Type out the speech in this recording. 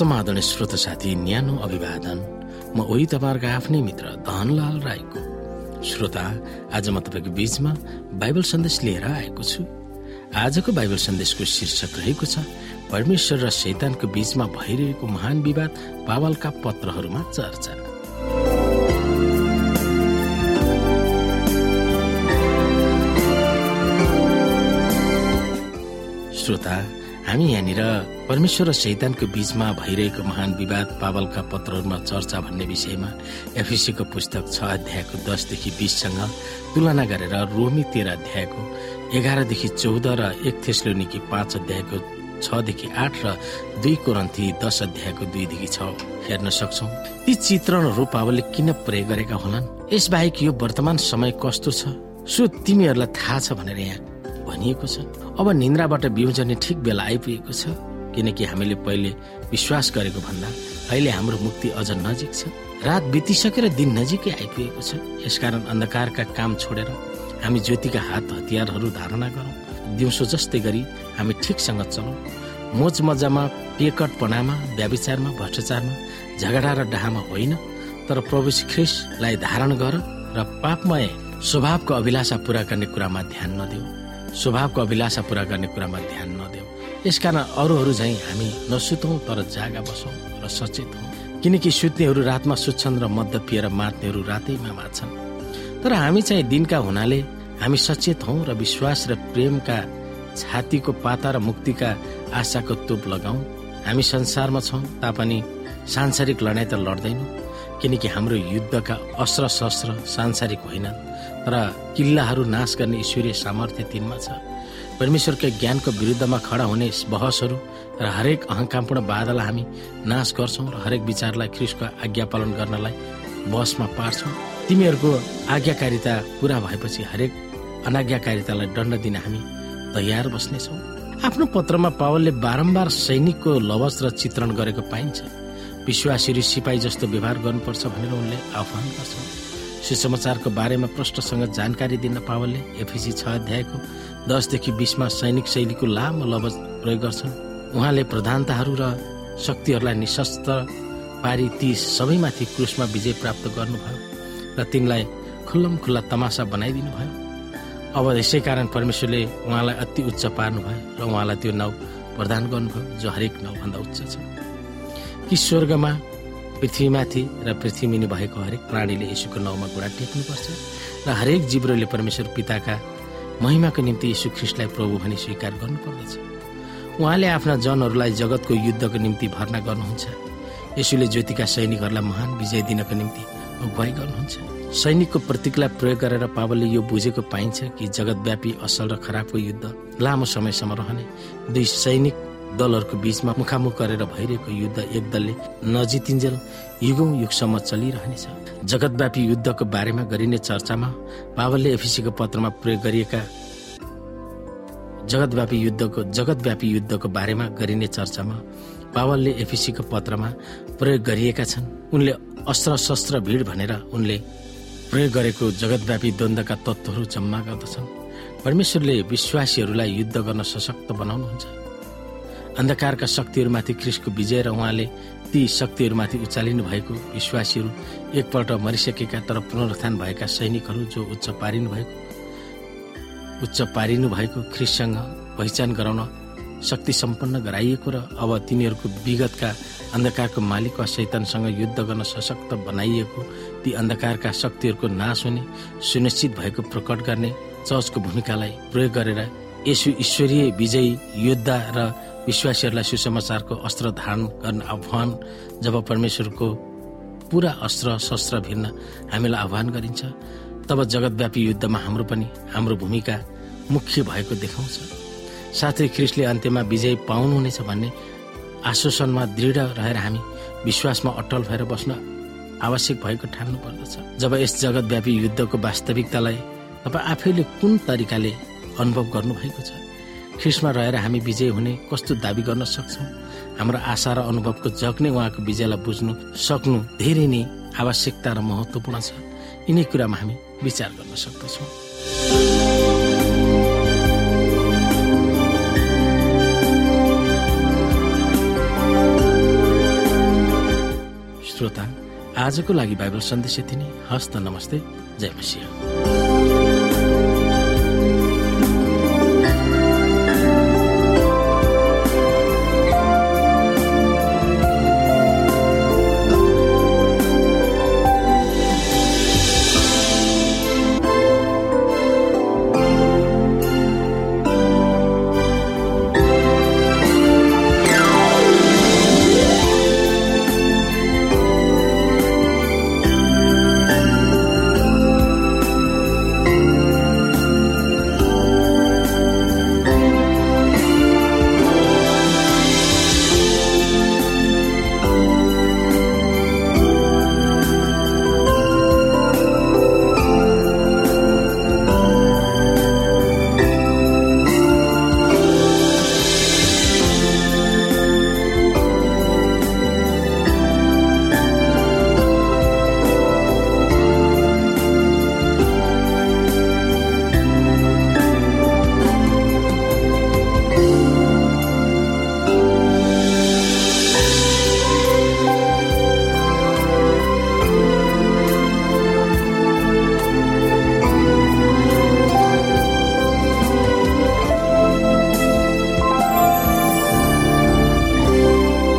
समाधान श्रोत साथी न्यानो अभिवादन। म ओही तपाईँहरूको आफ्नै मित्र धनलाल राईको। श्रोता आज म तपाईँको बीचमा बाइबल सन्देश लिएर आएको छु। आजको बाइबल सन्देशको शीर्षक रहेको छ परमेश्वर र शैतानको बीचमा भइरहेको महान विवाद पावलका पत्रहरूमा चर्चा। श्रोता हामी यहाँनिर परमेश्वर र शैतानको बीचमा भइरहेको महान विवाद पावलका पत्रहरूमा चर्चा भन्ने विषयमा एफिसीको पुस्तक छ अध्यायको दसदेखि बिससँग तुलना गरेर रोमी तेह्र अध्यायको एघारदेखि चौध र एक थेस्लोनिकी पाँच अध्यायको छदेखि आठ र दुई कोरन्थी दस अध्यायको दुईदेखि छ। हेर्न सक्छौ ती चित्रणहरू पावलले किन प्रयोग गरेका होलान्? यसबाहेक यो वर्तमान समय कस्तो छ? सो तिमीहरूलाई थाहा छ भनेर यहाँ भनिएको छ। अब निन्द्राबाट बिउजने ठिक बेला आइपुगेको छ। किनकि हामीले पहिले विश्वास गरेको भन्दा अहिले हाम्रो मुक्ति अझ नजिक छ। रात बितिसकेर दिन नजिकै आइपुगेको छ। यसकारण अन्धकारका काम छोडेर हामी ज्योतिका हात हतियारहरू धारणा गरौँ। दिउँसो जस्तै गरी हामी ठिकसँग चलौँ। मोज मजामा पेकटपनामा व्याविचारमा भ्रष्टाचारमा झगडा र डाहामा होइन तर प्रभु ख्रिसलाई धारण गर र पापमय स्वभावको अभिलाषा पूरा गर्ने कुरामा ध्यान नदेऊ। स्वभावको अभिलाषा पूरा गर्ने कुरामा ध्यान यसकारण अरूहरू झैँ हामी नसुतौँ तर जागा बसौँ र सचेत हौ। किनकि सुत्नेहरू रातमा सुत्छन् र मद्द पिएर मात्नेहरू रातैमा माछन् तर हामी चाहिँ दिनका हुनाले हामी सचेत हौ र विश्वास र प्रेमका छातीको पाता र मुक्तिका आशाको तोप लगाऊ। हामी संसारमा छौँ तापनि सांसारिक लडाइँ त लड्दैनौँ किनकि हाम्रो युद्धका अस्त्र शस्त्र सांसारिक होइनन् तर किल्लाहरू नाश गर्ने ईश्वरीय सामर्थ्य तिनमा छ। परमेश्वरकै ज्ञानको विरुद्धमा खडा हुने बहसहरू र हरेक अहङ्कामपूर्ण बाधालाई हामी नाश गर्छौँ र हरेक विचारलाई ख्रिसको आज्ञा पालन गर्नलाई बसमा पार्छौँ। तिमीहरूको आज्ञाकारिता पुरा भएपछि हरेक अनाज्ञाकारितालाई दण्ड दिन हामी तयार बस्नेछौँ। आफ्नो पत्रमा पावलले बारम्बार सैनिकको लवज र चित्रण गरेको पाइन्छ। विश्वासीहरू सिपाही जस्तो व्यवहार गर्नुपर्छ भनेर उनले आह्वान गर्छन्। सुसमाचारको बारेमा प्रष्टसँग जानकारी दिन पावलले एफिसी छ अध्यायको दसदेखि बिसमा सैनिक शैलीको लामो लवज प्रयोग गर्छन्। उहाँले प्रधानताहरू र शक्तिहरूलाई निशस्त्र पारी ती सबैमाथि क्रुसमा विजय प्राप्त गर्नुभयो र तिनलाई खुल्लम खुल्ला तमासा बनाइदिनु भयो अब यसै कारण परमेश्वरले उहाँलाई अति उच्च पार्नुभयो र उहाँलाई त्यो नाउँ प्रदान गर्नुभयो जो हरेक नाउँभन्दा उच्च छ। कि स्वर्गमा पृथ्वीमाथि र पृथ्वीमुनि भएको हरेक प्राणीले यसुको नाउँमा घुँडा टेक्नुपर्छ र हरेक जीवहरूले परमेश्वर पिताका महिमाको निम्ति यीशु ख्रिस्टलाई प्रभु भनी स्वीकार गर्नुपर्दछ। उहाँले आफ्ना जनहरूलाई जगतको युद्धको निम्ति भर्ना गर्नुहुन्छ। यसुले ज्योतिका सैनिकहरूलाई महान विजय दिनको निम्ति अगुवाई गर्नुहुन्छ। सैनिकको प्रतीकलाई प्रयोग गरेर पावलले यो बुझेको पाइन्छ कि जगतव्यापी असल र खराबको युद्ध लामो समयसम्म रहने दुई सैनिक दलहरूको बीचमा मुखामुख गरेर भइरहेको युद्ध एक दलले नजितिन्जेल युगौं युगसम्म चलिरहनेछ। जगतव्यापी युद्धको बारेमा गरिने चर्चामा पावलले एफिसीको पत्रमा प्रयोग गरिएका जगतव्यापी युद्धको जगतव्यापी युद्धको बारेमा गरिने चर्चामा पावलले एफिसीको पत्रमा प्रयोग गरिएका छन्। उनले अस्त्र शस्त्र भिड भनेर उनले प्रयोग गरेको जगतव्यापी द्वन्द्वका तत्त्वहरू जम्मा गर्दछन्। परमेश्वरले विश्वासीहरूलाई युद्ध गर्न सशक्त बनाउनुहुन्छ। अन्धकारका शक्तिहरूमाथि ख्रिसको विजय र उहाँले ती शक्तिहरूमाथि उचालिनु भएको विश्वासीहरू एकपल्ट मरिसकेका तर पुनरुत्थान भएका सैनिकहरू जो उच्च पारिनु भएको उच्च पारिनु भएको ख्रिससँग पहिचान गराउन शक्ति सम्पन्न गराइएको र अब तिनीहरूको विगतका अन्धकारको मालिक वा शैतानसँग युद्ध गर्न सशक्त बनाइएको ती अन्धकारका शक्तिहरूको नाश हुने सुनिश्चित भएको प्रकट गर्ने चर्चको भूमिकालाई प्रयोग गरेर यसु ईश्वरीय विजयी योद्धा र विश्वासीहरूलाई सुसमाचारको अस्त्र धारण गर्न आह्वान जब परमेश्वरको पुरा अस्त्र शस्त्र भिन्न हामीलाई आह्वान गरिन्छ तब जगतव्यापी युद्धमा हाम्रो पनि हाम्रो भूमिका मुख्य भएको देखाउँछ। साथै ख्रिस्टले अन्त्यमा विजय पाउनुहुनेछ भन्ने आश्वासनमा दृढ रहेर हामी विश्वासमा अटल भएर बस्न आवश्यक भएको ठान्नु पर्दछ। जब यस जगतव्यापी युद्धको वास्तविकतालाई तपाईँ आफैले कुन तरिकाले अनुभव गर्नुभएको छ? ख्रिसमा रहेर हामी विजय हुने कस्तो दावी गर्न सक्छौँ? हाम्रो आशा र अनुभवको जग नै उहाँको विजयलाई बुझ्नु सक्नु धेरै नै आवश्यकता र महत्त्वपूर्ण छ। यिनै कुरामा हामी विचार गर्न सक्दछौँ। आजको लागि बाइबल सन्देश यति नै। हस्त नमस्ते। जय मसिंह।